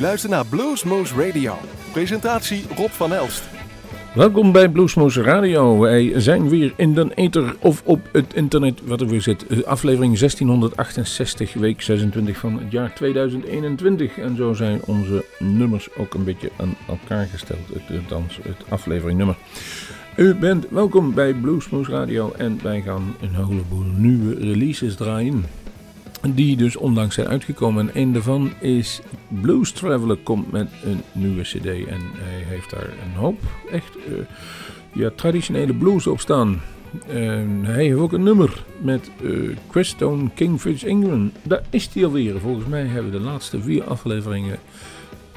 luistert naar Bluesmoose Radio. Presentatie Rob van Elst. Welkom bij Bluesmoose Radio. Wij zijn weer in de ether of op het internet, wat er weer zit. Eh, aflevering 1668, week 26 van het jaar 2021. En zo zijn onze nummers ook een beetje aan elkaar gesteld. Het, het afleveringnummer. U bent welkom bij Bluesmoose Radio en wij gaan een heleboel nieuwe releases draaien die dus onlangs zijn uitgekomen. En een daarvan is Blues Traveler komt met een nieuwe cd en hij heeft daar een hoop echt uh, ja, traditionele blues op staan. En hij heeft ook een nummer met uh, Crestone Kingfish England. Daar is hij alweer. Volgens mij hebben de laatste vier afleveringen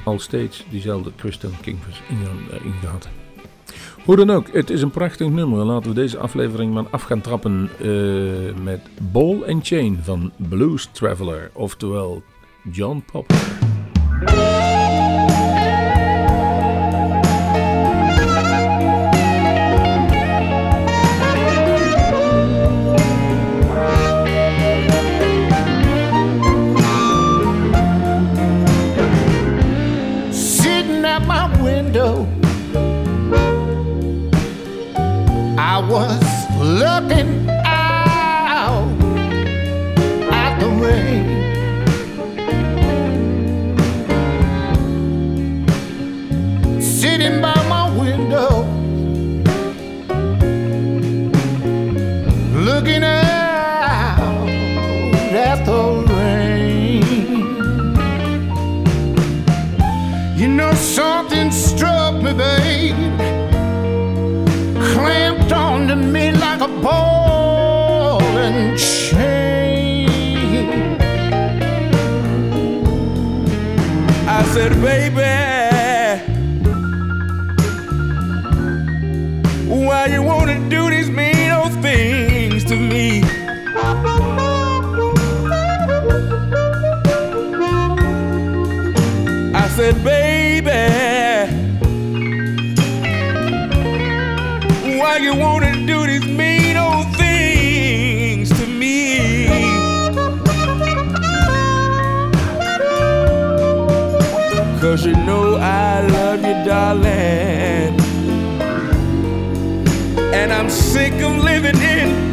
al steeds diezelfde Crestone Kingfish England erin gehad. Hoe dan ook, het is een prachtig nummer. Laten we deze aflevering maar af gaan trappen uh, met Ball and Chain van Blues Traveler, oftewel John Popper. Was looking out at the rain. Sitting by my window, looking out at the rain. You know, something struck me, babe clamped onto me like a ball and chain. I said, baby, why you wanna do these you, darling. And I'm sick of living in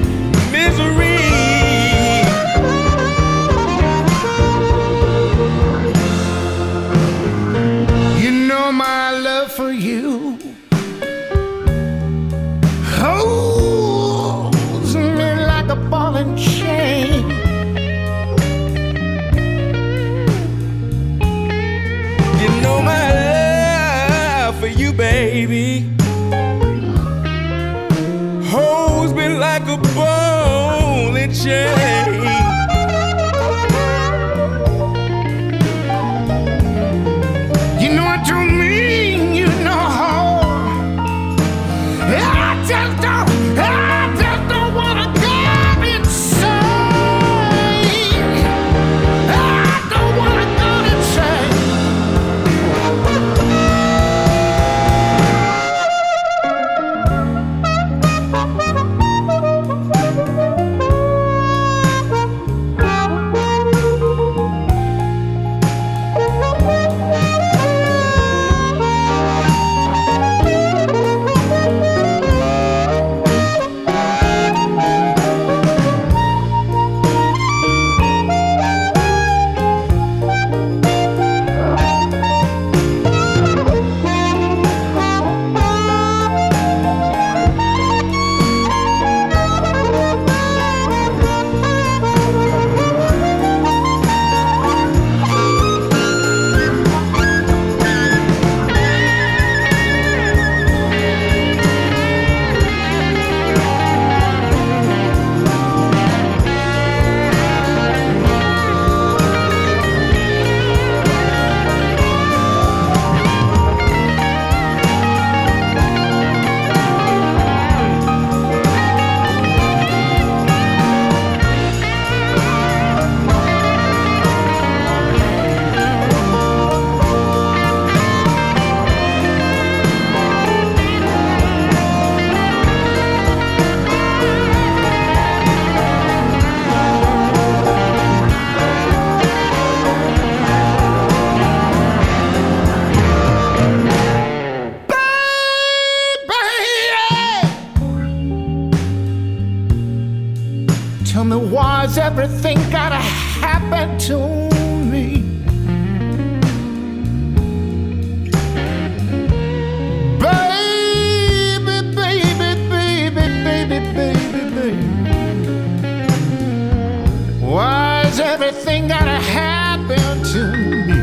Is everything gonna happen to me?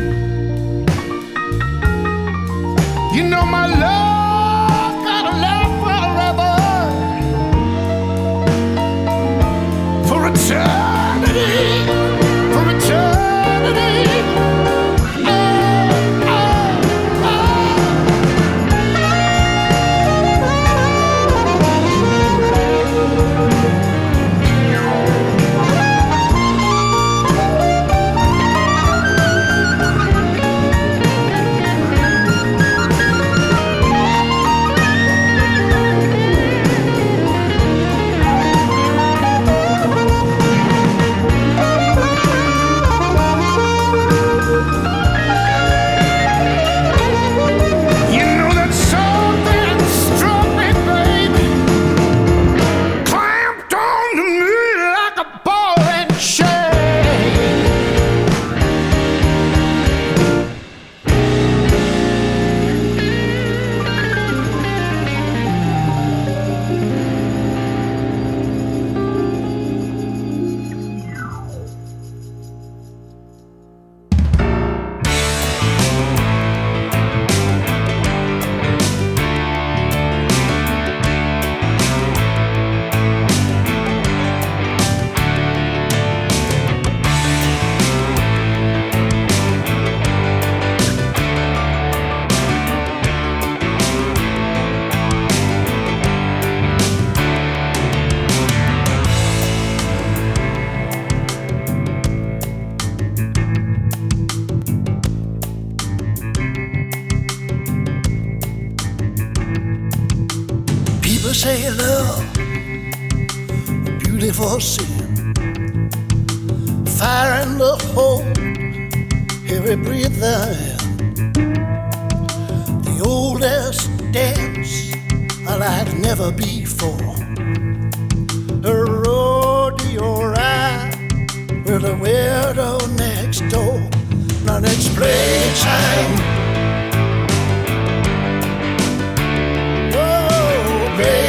Say love, a beautiful sin. Fire in the hole, every breath I am. The oldest dance I like never before. The rodeo ride with the widow next door. Now it's playtime. Oh, playtime.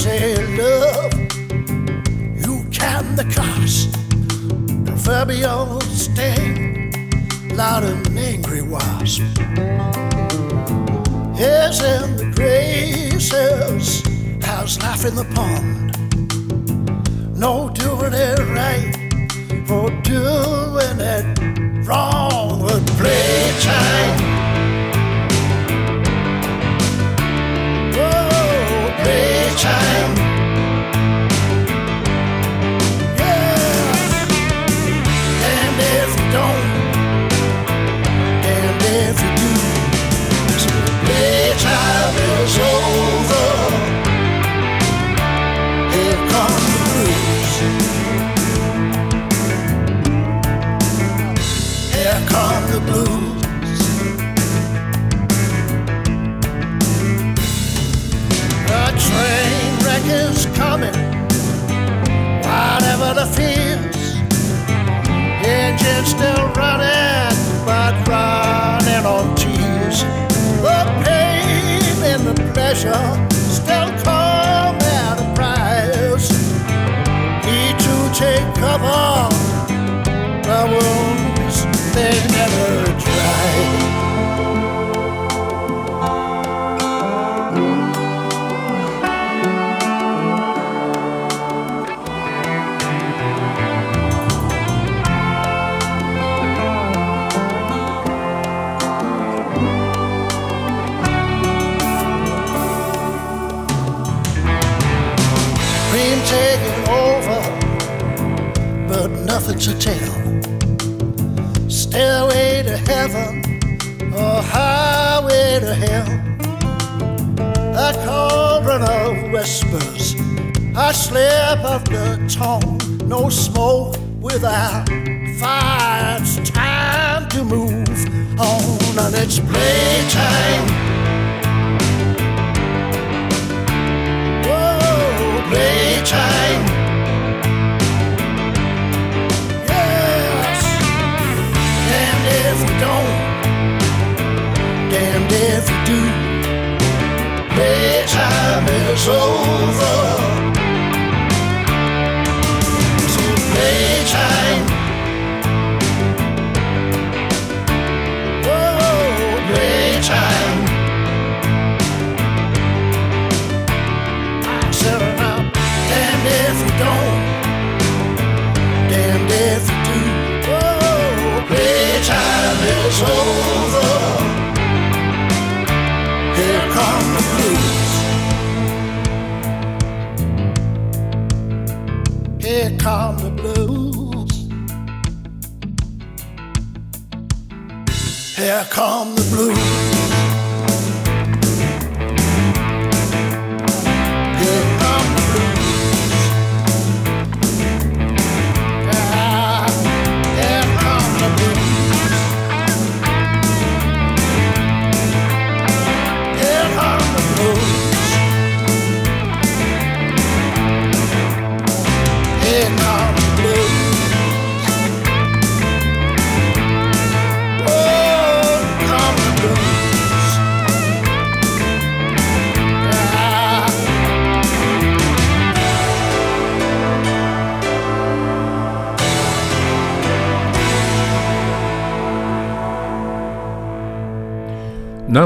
say love, you can the cost. Proverbial sting, loud and angry wasp. Yes, in the graces, how's life in the pond? No doing it right, for doing it wrong time.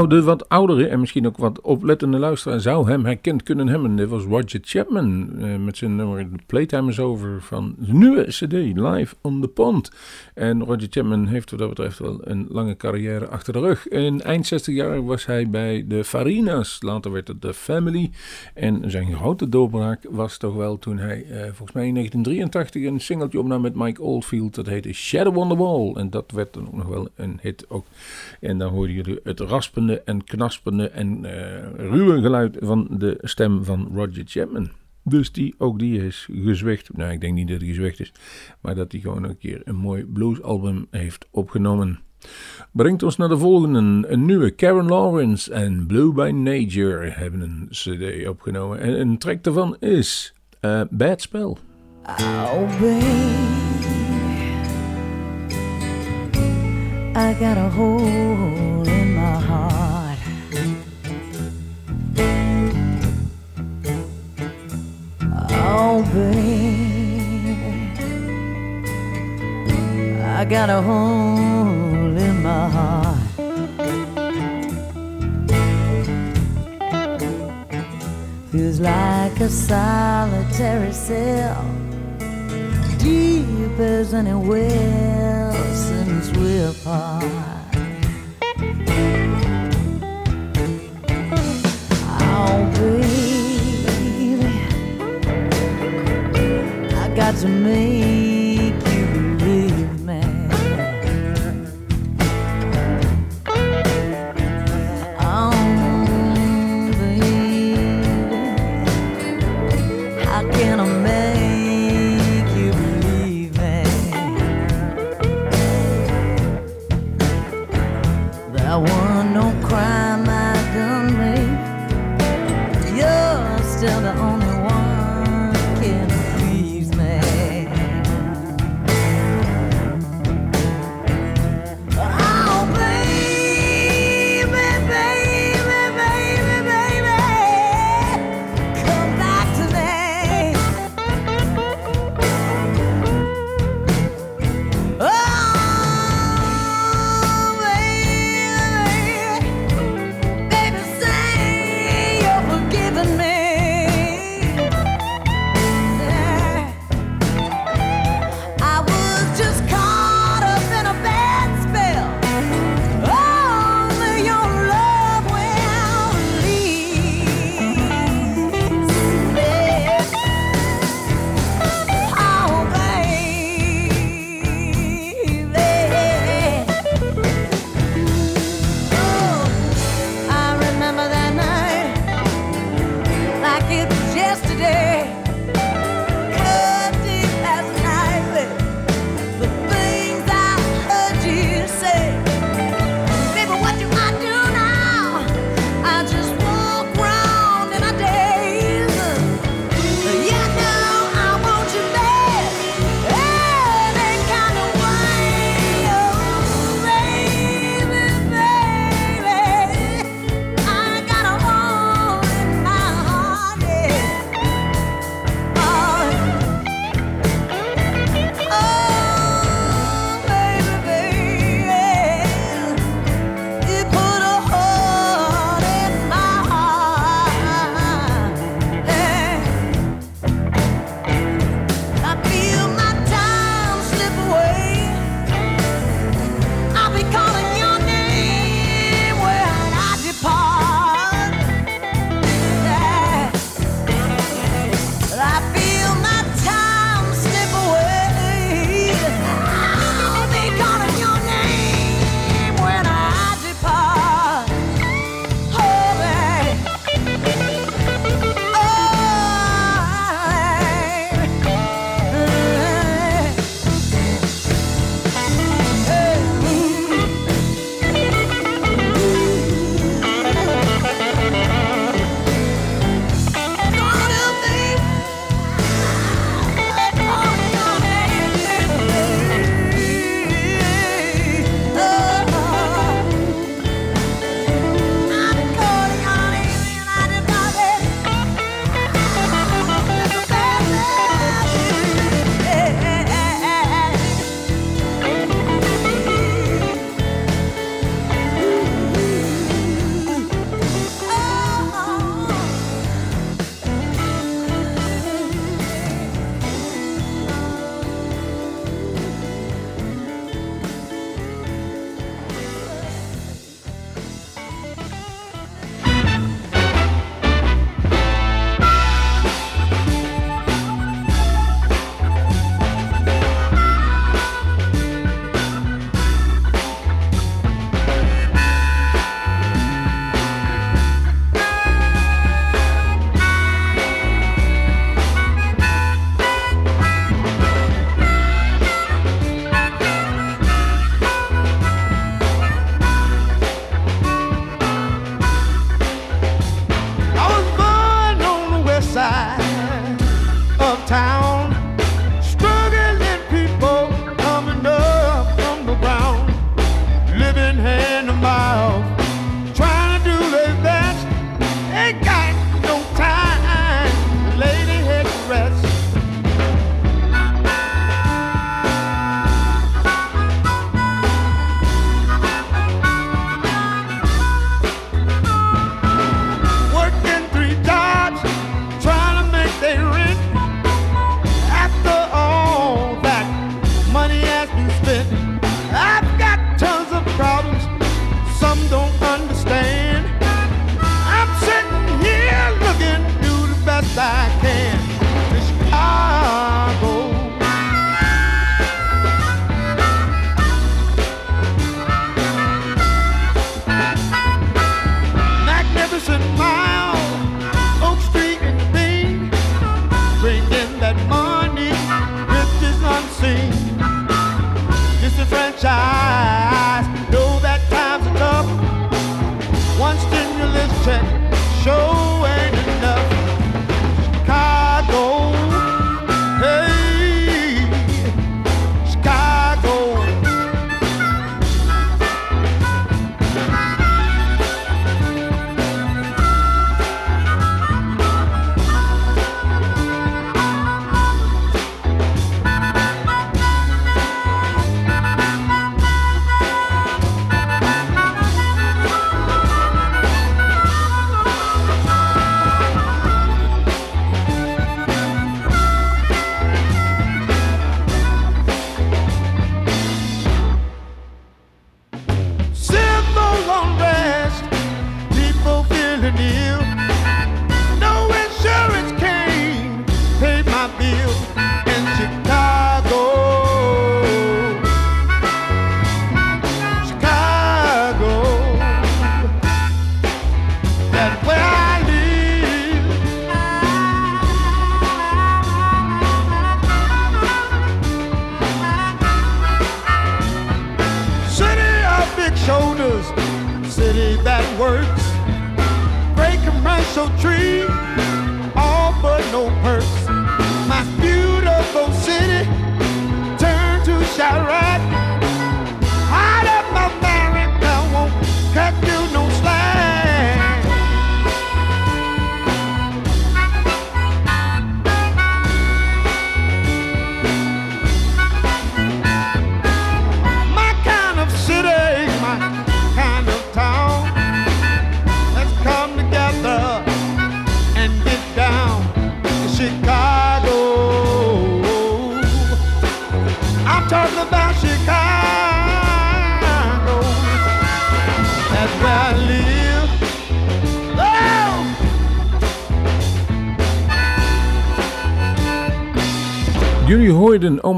Nou, de wat oudere en misschien ook wat oplettende luisteraar zou hem herkend kunnen hebben. Dit was Roger Chapman eh, met zijn nummer Playtime is Over van de nieuwe CD Live on the Pond. En Roger Chapman heeft wat dat betreft wel een lange carrière achter de rug. In eind 60 jaar was hij bij de Farinas, later werd het de Family. En zijn grote doorbraak was toch wel toen hij eh, volgens mij in 1983 een singeltje opnam met Mike Oldfield. Dat heette Shadow on the Wall. En dat werd dan ook nog wel een hit ook. En dan hoorden jullie het raspende en knaspende en eh, ruwe geluid van de stem van Roger Chapman. Dus die, ook die is gezwicht. Nou, ik denk niet dat hij gezwicht is. Maar dat hij gewoon een keer een mooi bluesalbum heeft opgenomen. Brengt ons naar de volgende. Een nieuwe Karen Lawrence en Blue by Nature hebben een cd opgenomen. En een track daarvan is eh, Bad Spell. Oh, babe, I got a hole Oh, babe, I got a hole in my heart. Feels like a solitary cell deep as any well since we're apart. Oh, baby, to make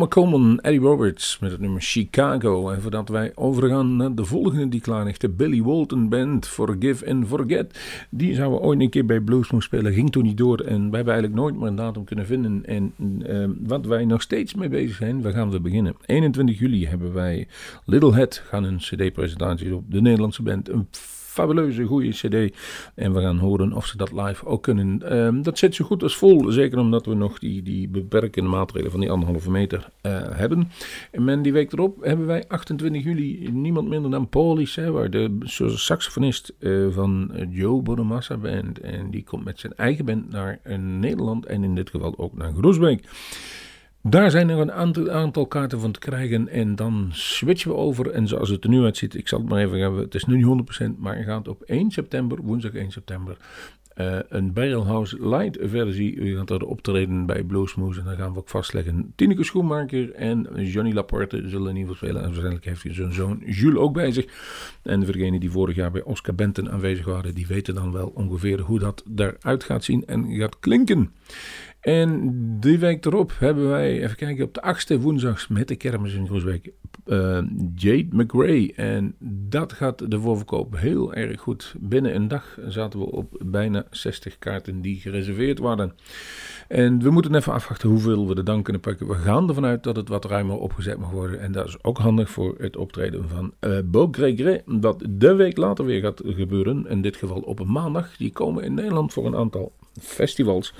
Coleman, Eddie Roberts met het nummer Chicago. En voordat wij overgaan naar de volgende die klaar ligt, de Billy Walton Band, Forgive and Forget. Die zouden ooit een keer bij Bluesmoes spelen, ging toen niet door. En wij hebben eigenlijk nooit meer een datum kunnen vinden. En uh, wat wij nog steeds mee bezig zijn, we gaan we beginnen. 21 juli hebben wij Little Head, gaan een cd-presentatie op de Nederlandse band. Een fabuleuze, goede CD. En we gaan horen of ze dat live ook kunnen. Um, dat zit zo goed als vol. Zeker omdat we nog die, die beperkende maatregelen van die anderhalve meter uh, hebben. En die week erop hebben wij 28 juli niemand minder dan Paulie Seward, de saxofonist uh, van Joe Bonamassa Band. En die komt met zijn eigen band naar Nederland en in dit geval ook naar Groesbeek. Daar zijn er een aantal, aantal, kaarten van te krijgen en dan switchen we over. En zoals het er nu uitziet, ik zal het maar even hebben, het is nu niet 100%, maar je gaat op 1 september, woensdag 1 september, uh, een Barrelhouse Light versie. U gaat er optreden bij Bluesmoose en dan gaan we ook vastleggen. Tineke Schoenmaker en Johnny Laporte zullen in ieder geval spelen. En waarschijnlijk heeft hij zijn zoon Jules ook bij zich. En degenen die vorig jaar bij Oscar Benten aanwezig waren, die weten dan wel ongeveer hoe dat eruit gaat zien en gaat klinken. En die week erop hebben wij, even kijken, op de 8e woensdags met de kermis in Groesbeek, uh, Jade McRae. En dat gaat de voorverkoop heel erg goed. Binnen een dag zaten we op bijna 60 kaarten die gereserveerd waren. En we moeten even afwachten hoeveel we er dan kunnen pakken. We gaan ervan uit dat het wat ruimer opgezet mag worden. En dat is ook handig voor het optreden van uh, Beau Gregre. Dat de week later weer gaat gebeuren. In dit geval op een maandag. Die komen in Nederland voor een aantal festivals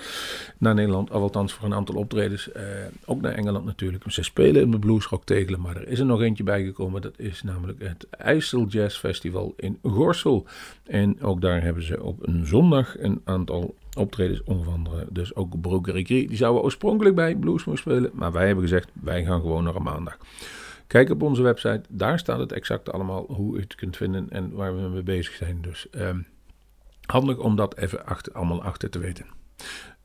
naar Nederland, althans voor een aantal optredens. Eh, ook naar Engeland natuurlijk. Ze spelen in de Bluesrock Tegelen, maar er is er nog eentje bijgekomen. Dat is namelijk het IJssel Jazz Festival in Gorsel. En ook daar hebben ze op een zondag een aantal optredens, onder andere dus ook Broker Die zouden oorspronkelijk bij Bluesmoes spelen, maar wij hebben gezegd, wij gaan gewoon naar een maandag. Kijk op onze website, daar staat het exact allemaal hoe u het kunt vinden en waar we mee bezig zijn. Dus... Um, Handig om dat even allemaal achter te weten.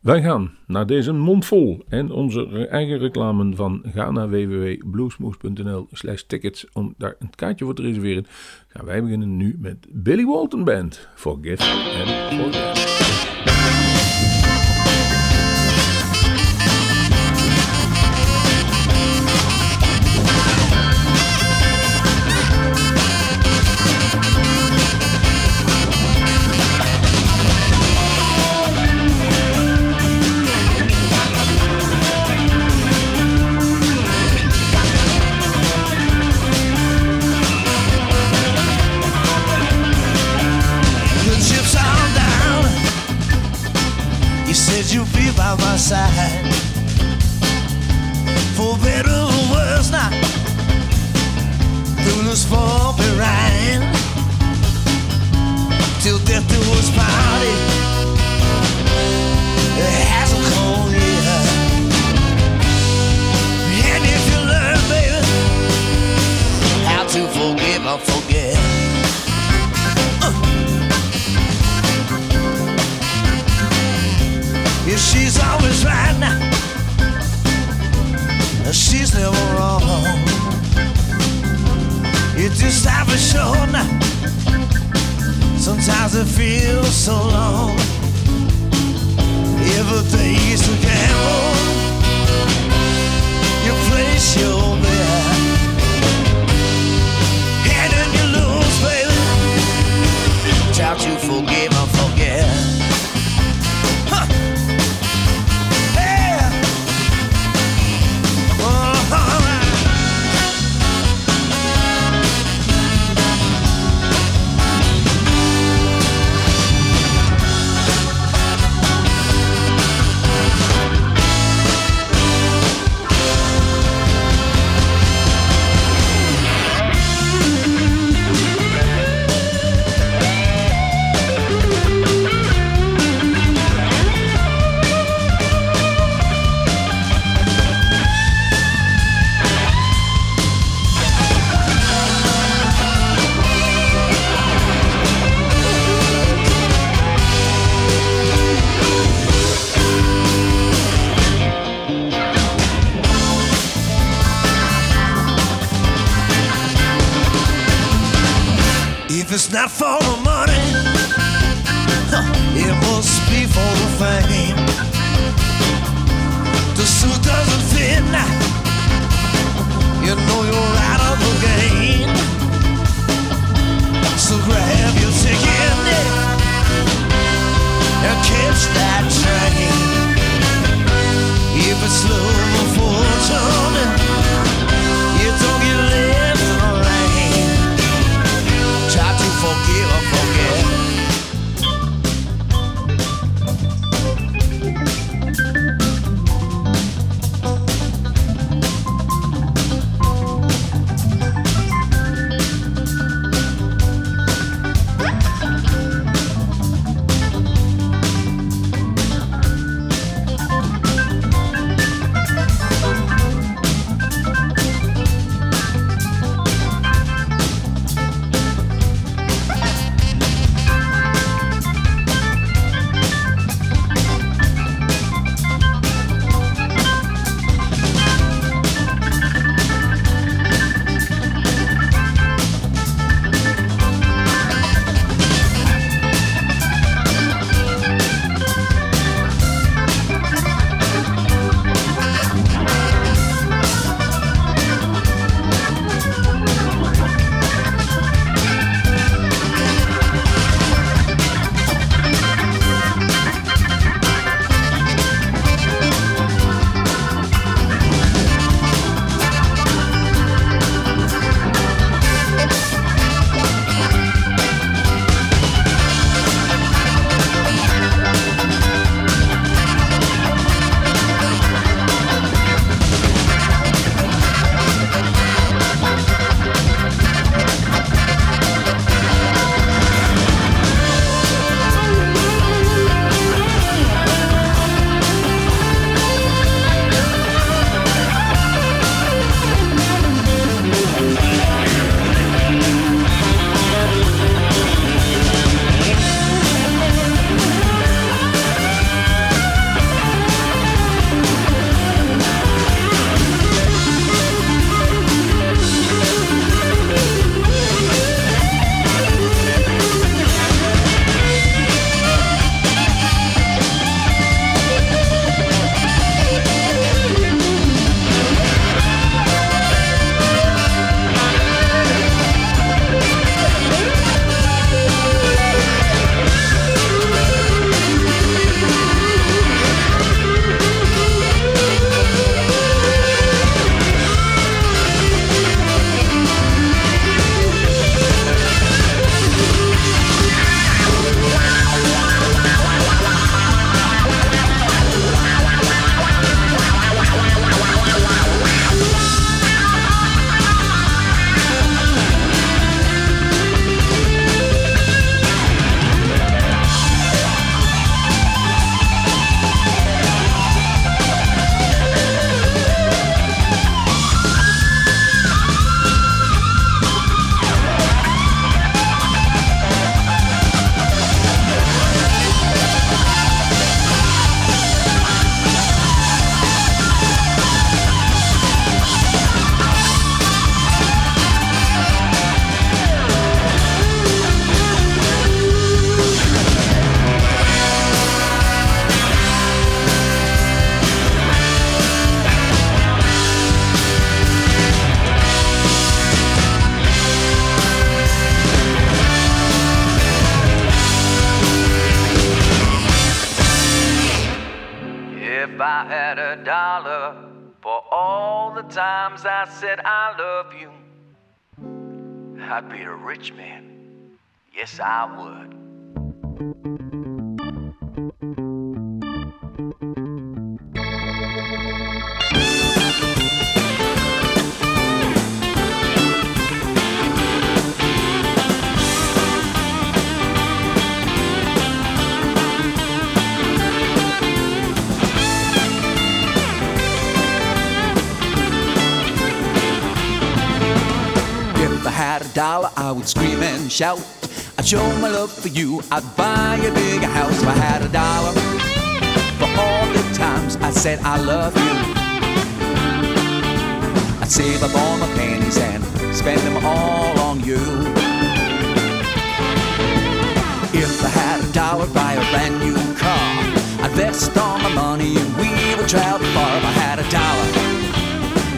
Wij gaan naar deze mondvol en onze eigen reclame van ga naar www.bluesmoose.nl slash tickets om daar een kaartje voor te reserveren. Gaan wij beginnen nu met Billy Walton Band, Forgive and Forget. Yes, I would. If I had a dollar, I would scream and shout. I'd show my love for you. I'd buy a bigger house if I had a dollar. For all the times I said I love you. I'd save up all my pennies and spend them all on you. If I had a dollar, buy a brand new car. I'd invest all my money and we would travel far if I had a dollar.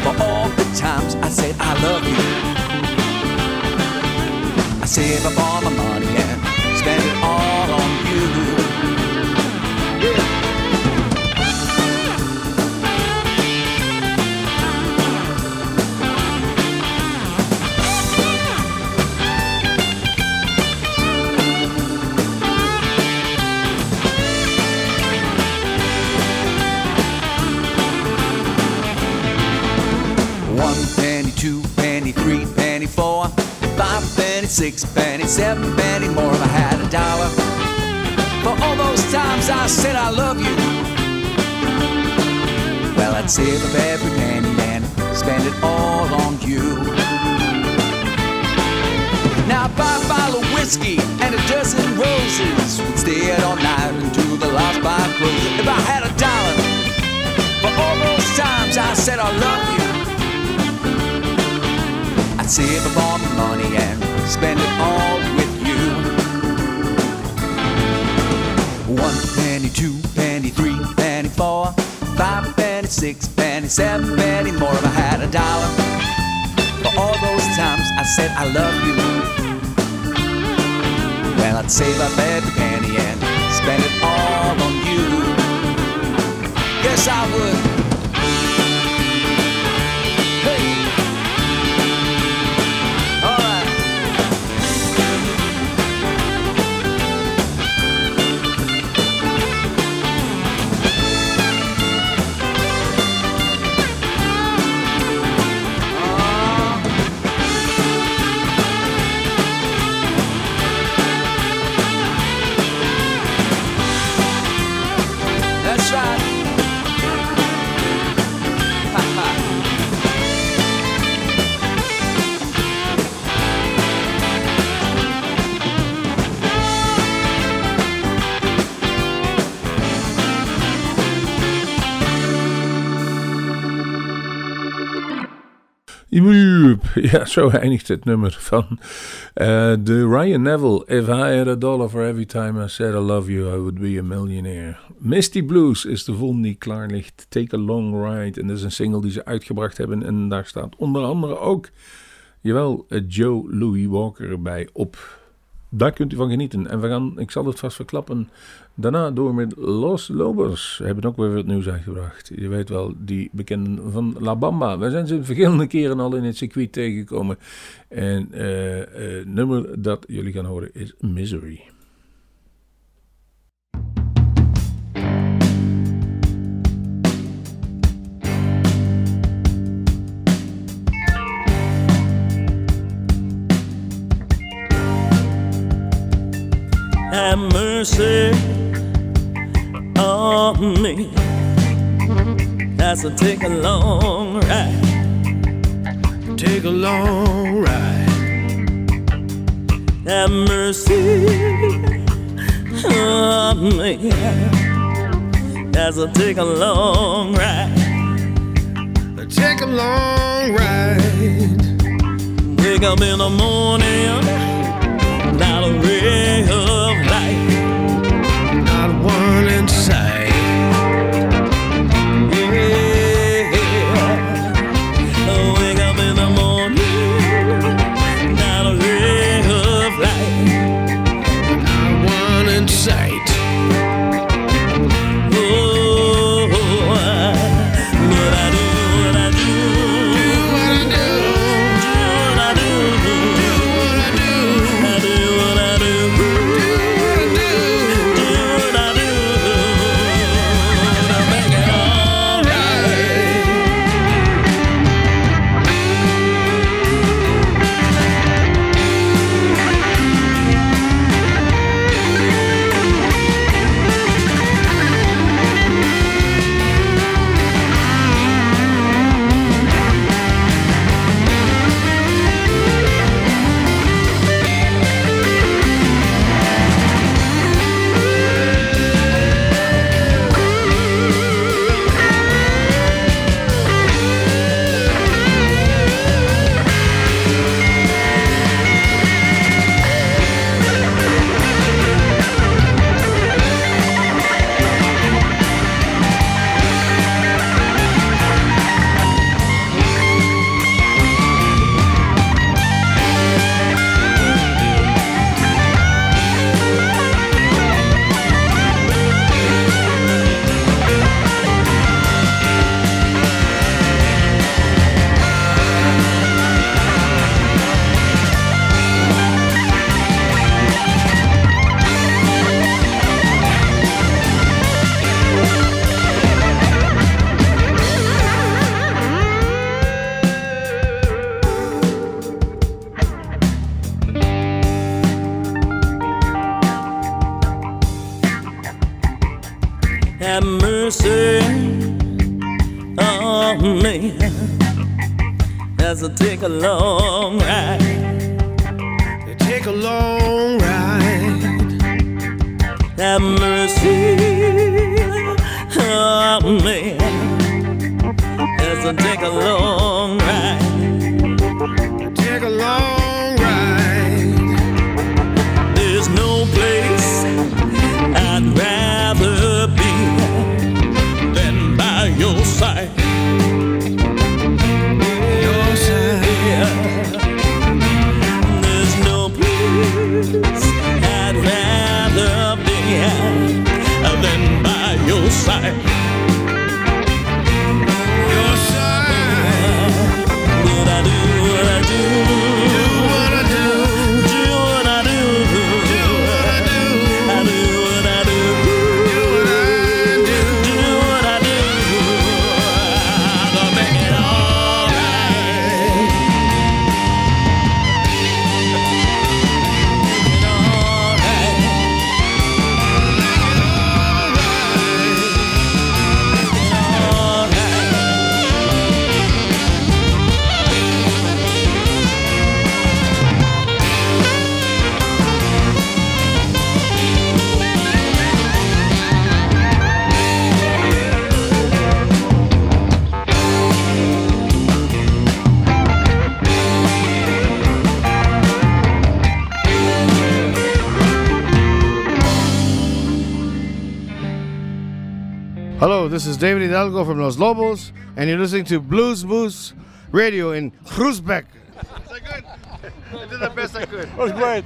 For all the times I said I love you. I save up all my money six penny, seven more if I had a dollar. For all those times I said I love you. Well, I'd save up every penny and spend it all on you. Now if I bottle of whiskey and a dozen roses, we'd stay out all night until the last bar closes. If I had a dollar for all those times I said I love you. I'd save up all my money and spend it all with you. One penny, two penny, three penny, four, five penny, six penny, seven penny more if I had a dollar. For all those times I said I love you. Well, I'd save up every penny and Ja, zo eindigt het nummer van eh, de Ryan Neville. If I had a dollar for every time I said I love you, I would be a millionaire. Misty Blues is de volgende die klaar ligt. Take a long ride. En dat is een single die ze uitgebracht hebben. En daar staat onder andere ook, jawel, eh, Joe Louis Walker bij op. Daar kunt u van genieten. En we gaan, ik zal het vast verklappen, daarna door met Los Lobos. Hebben ook weer wat nieuws uitgebracht. Je weet wel, die bekenden van La Bamba. We zijn ze verschillende keren al in het circuit tegengekomen. En eh eh, nummer dat jullie gaan horen is Misery. have mercy on me. That's to take a long ride. Take a long ride. Have mercy on me. That's to take a long ride. Take a long ride. Wake up in the morning, This is David Hidalgo from Los Lobos, and you're listening to Blues Moose Radio in Cruzbeck. Is that good? I did the best I could. It was great.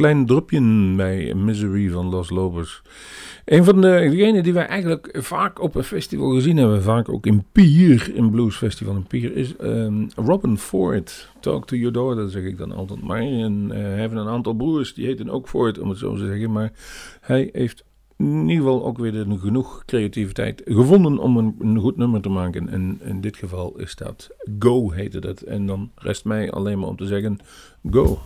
klein dropje bij Misery van Los Lobos. Een van degenen die wij eigenlijk vaak op een festival gezien hebben, vaak ook in Pier, in Blues Festival in Pier, is ehm, Robin Ford. Talk to your daughter, zeg ik dan altijd maar. Eh, hij heeft een aantal broers, die heten ook Ford, om het zo te zeggen. Maar hij heeft in ieder geval ook weer genoeg creativiteit gevonden om een, een goed nummer te maken. En in dit geval is dat Go, heette dat. En dan rest mij alleen maar om te zeggen, Go.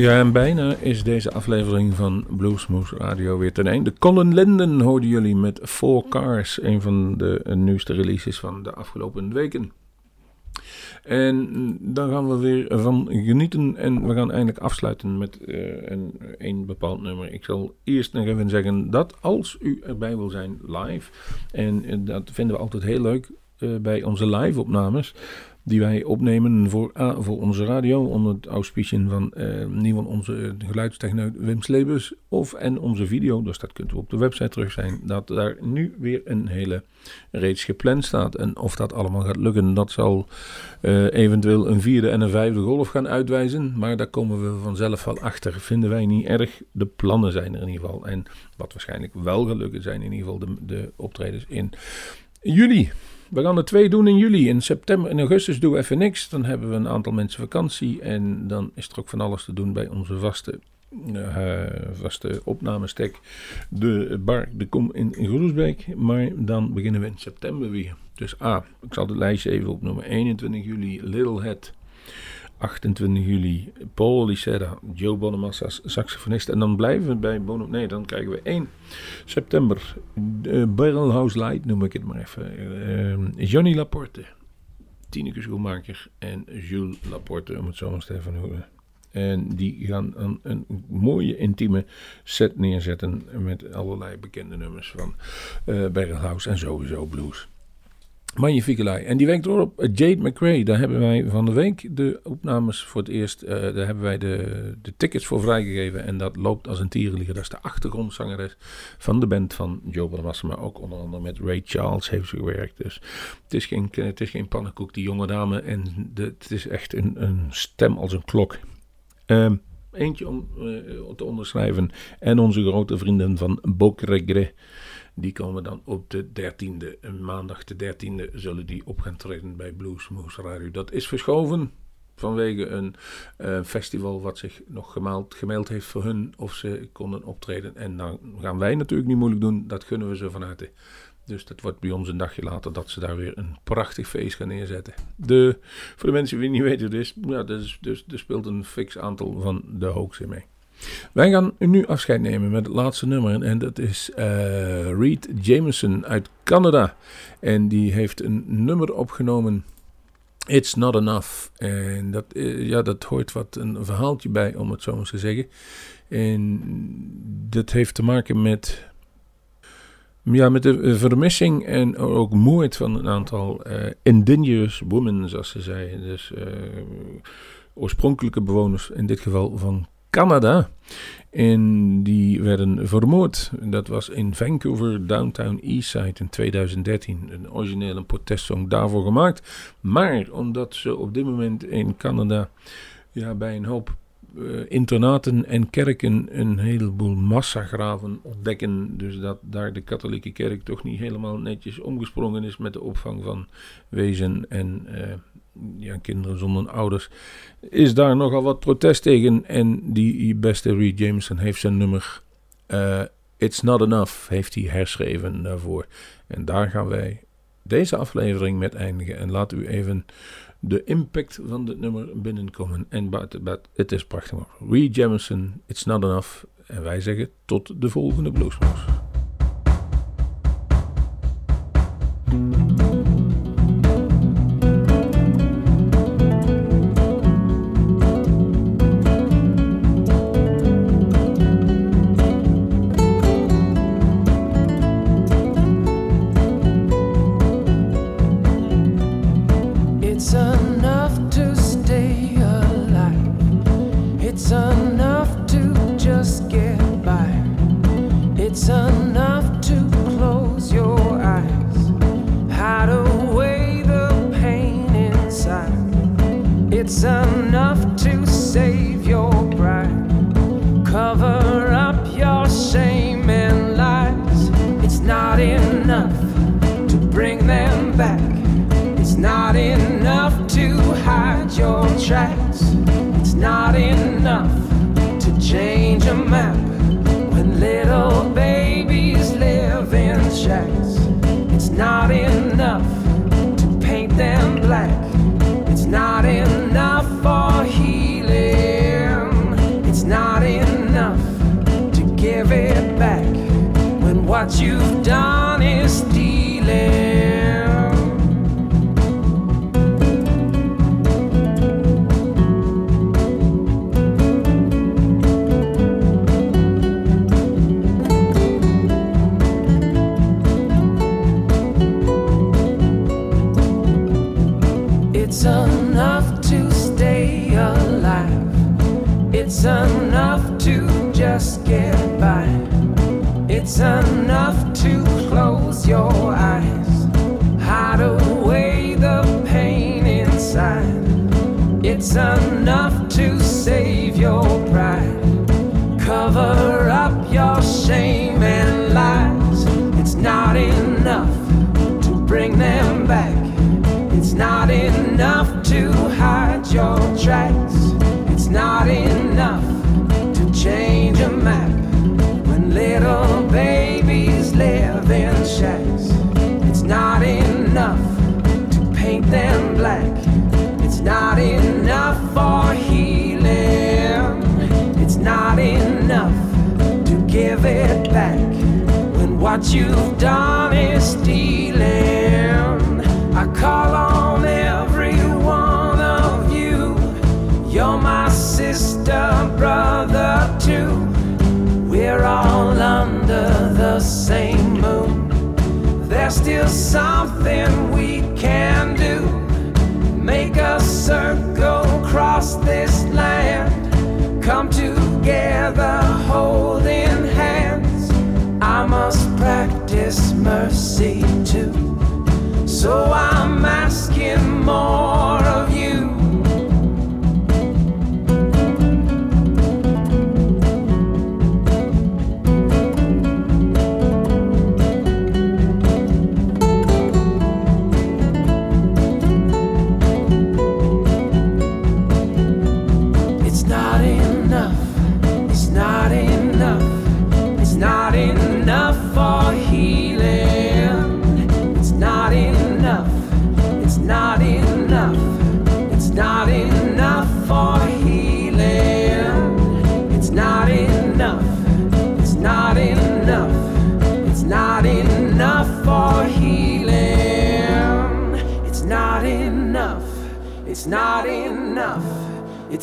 Ja, en bijna is deze aflevering van Bluesmoose Radio weer ten einde. Colin Linden hoorden jullie met Four Cars, een van de nieuwste releases van de afgelopen weken. En daar gaan we weer van genieten en we gaan eindelijk afsluiten met eh, een, een bepaald nummer. Ik zal eerst nog even zeggen dat als u erbij wil zijn live, en eh, dat vinden we altijd heel leuk eh, bij onze live opnames, die wij opnemen voor, voor onze radio onder het auspiciën van eh nieuw van onze geluidstechneut Wim Slebus of en onze video, dus dat kunt u op de website terug zijn, dat daar nu weer een hele reeks gepland staat. En of dat allemaal gaat lukken, dat zal eh, eventueel een vierde en een vijfde golf gaan uitwijzen, maar daar komen we vanzelf wel achter. Vinden wij niet erg, de plannen zijn er in ieder geval. En wat waarschijnlijk wel gaat lukken zijn in ieder geval de, de optredens in juli. We gaan er twee doen in juli. In september en augustus doen we even niks. Dan hebben we een aantal mensen vakantie. En dan is er ook van alles te doen bij onze vaste, eh, vaste opnamestek. De bar de Kom in Groesbeek. Maar dan beginnen we in september weer. Dus A, ik zal het lijstje even opnoemen. 21 juli Little Head. 28 juli Paul Licera, Joe Bonamassa, saxofonist. En dan blijven we bij Bono. Nee, dan krijgen we 1 september uh, Barrelhouse Light, noem ik het maar even. Uh, Johnny Laporte, Tineke Schoenmaker en Jules Laporte, om het zo maar te noemen. En die gaan een, een, mooie intieme set neerzetten met allerlei bekende nummers van uh, Barrelhouse en sowieso blues. Magnifieke lei. En die week erop, Jade McRae. Daar hebben wij van de week de opnames voor het eerst. Uh, daar hebben wij de, de tickets voor vrijgegeven. En dat loopt als een tierenliger. Dat is de achtergrondzangeres van de band van Joe Bonamassa. Maar ook onder andere met Ray Charles heeft ze gewerkt. Dus het is geen, het is geen pannenkoek, die jonge dame. En de, het is echt een, een stem als een klok. Um, eentje om uh, te onderschrijven. En onze grote vrienden van Bocregre. Die komen dan op de 13e, maandag de 13e, zullen die op gaan treden bij Bluesmoose Radio. Dat is verschoven vanwege een uh, festival wat zich nog gemeld, gemeld heeft voor hun of ze konden optreden. En dan gaan wij natuurlijk niet moeilijk doen, dat gunnen we ze van harte. Dus dat wordt bij ons een dagje later dat ze daar weer een prachtig feest gaan neerzetten. De, voor de mensen die niet weten, dus, ja, dus, dus, er speelt een fix aantal van de hoax in mee. Wij gaan nu afscheid nemen met het laatste nummer. En dat is eh, Reed Jameson uit Canada. En die heeft een nummer opgenomen. It's Not Enough. En dat, eh, ja, dat hoort wat een verhaaltje bij, om het zo maar te zeggen. En dat heeft te maken met ja, met de vermissing en ook moord van een aantal indigenous women, zoals ze zeiden. Dus oorspronkelijke bewoners, in dit geval van Canada. En die werden vermoord. Dat was in Vancouver, downtown Eastside in 2013. Een originele protestsong daarvoor gemaakt. Maar omdat ze op dit moment in Canada ja, bij een hoop eh, internaten en kerken een heleboel massagraven ontdekken. Dus dat daar de katholieke kerk toch niet helemaal netjes omgesprongen is met de opvang van wezen en eh, ja, kinderen zonder ouders. Is daar nogal wat protest tegen. En die beste Reed Jameson heeft zijn nummer eh, It's Not Enough heeft hij herschreven daarvoor. En daar gaan wij deze aflevering met eindigen. En laat u even de impact van dit nummer binnenkomen. En het is prachtig. Reed Jamison, It's Not Enough. En wij zeggen tot de volgende Bluesmoes. It's enough to close your eyes. Hide away the pain inside. It's enough to save your pride. Cover up your shame and lies. It's not enough to bring them back. It's not enough to hide your tracks. It's not enough to change a map not enough to paint them black. It's not enough for healing. It's not enough to give it back when what you've done enough to close your eyes. Hide away the pain inside. It's enough to save your pride. Cover up your shame and lies. It's not enough to bring them back. It's not enough to hide your tracks. It's not enough in shacks. It's not enough to paint them black. It's not enough for healing. It's not enough to give it back when what you've done is stealing. I call on every one of you. You're my sister, brother, too. We're all under the same moon. There's still something we can do. Make a circle across this land. Come together, holding hands. I must practice mercy too. So I'm asking more of you.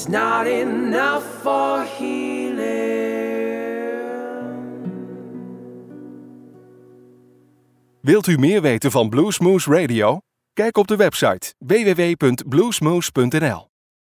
Not enough for healing. Wilt u meer weten van Bluesmoose Radio? Kijk op de website www.bluesmoose.nl.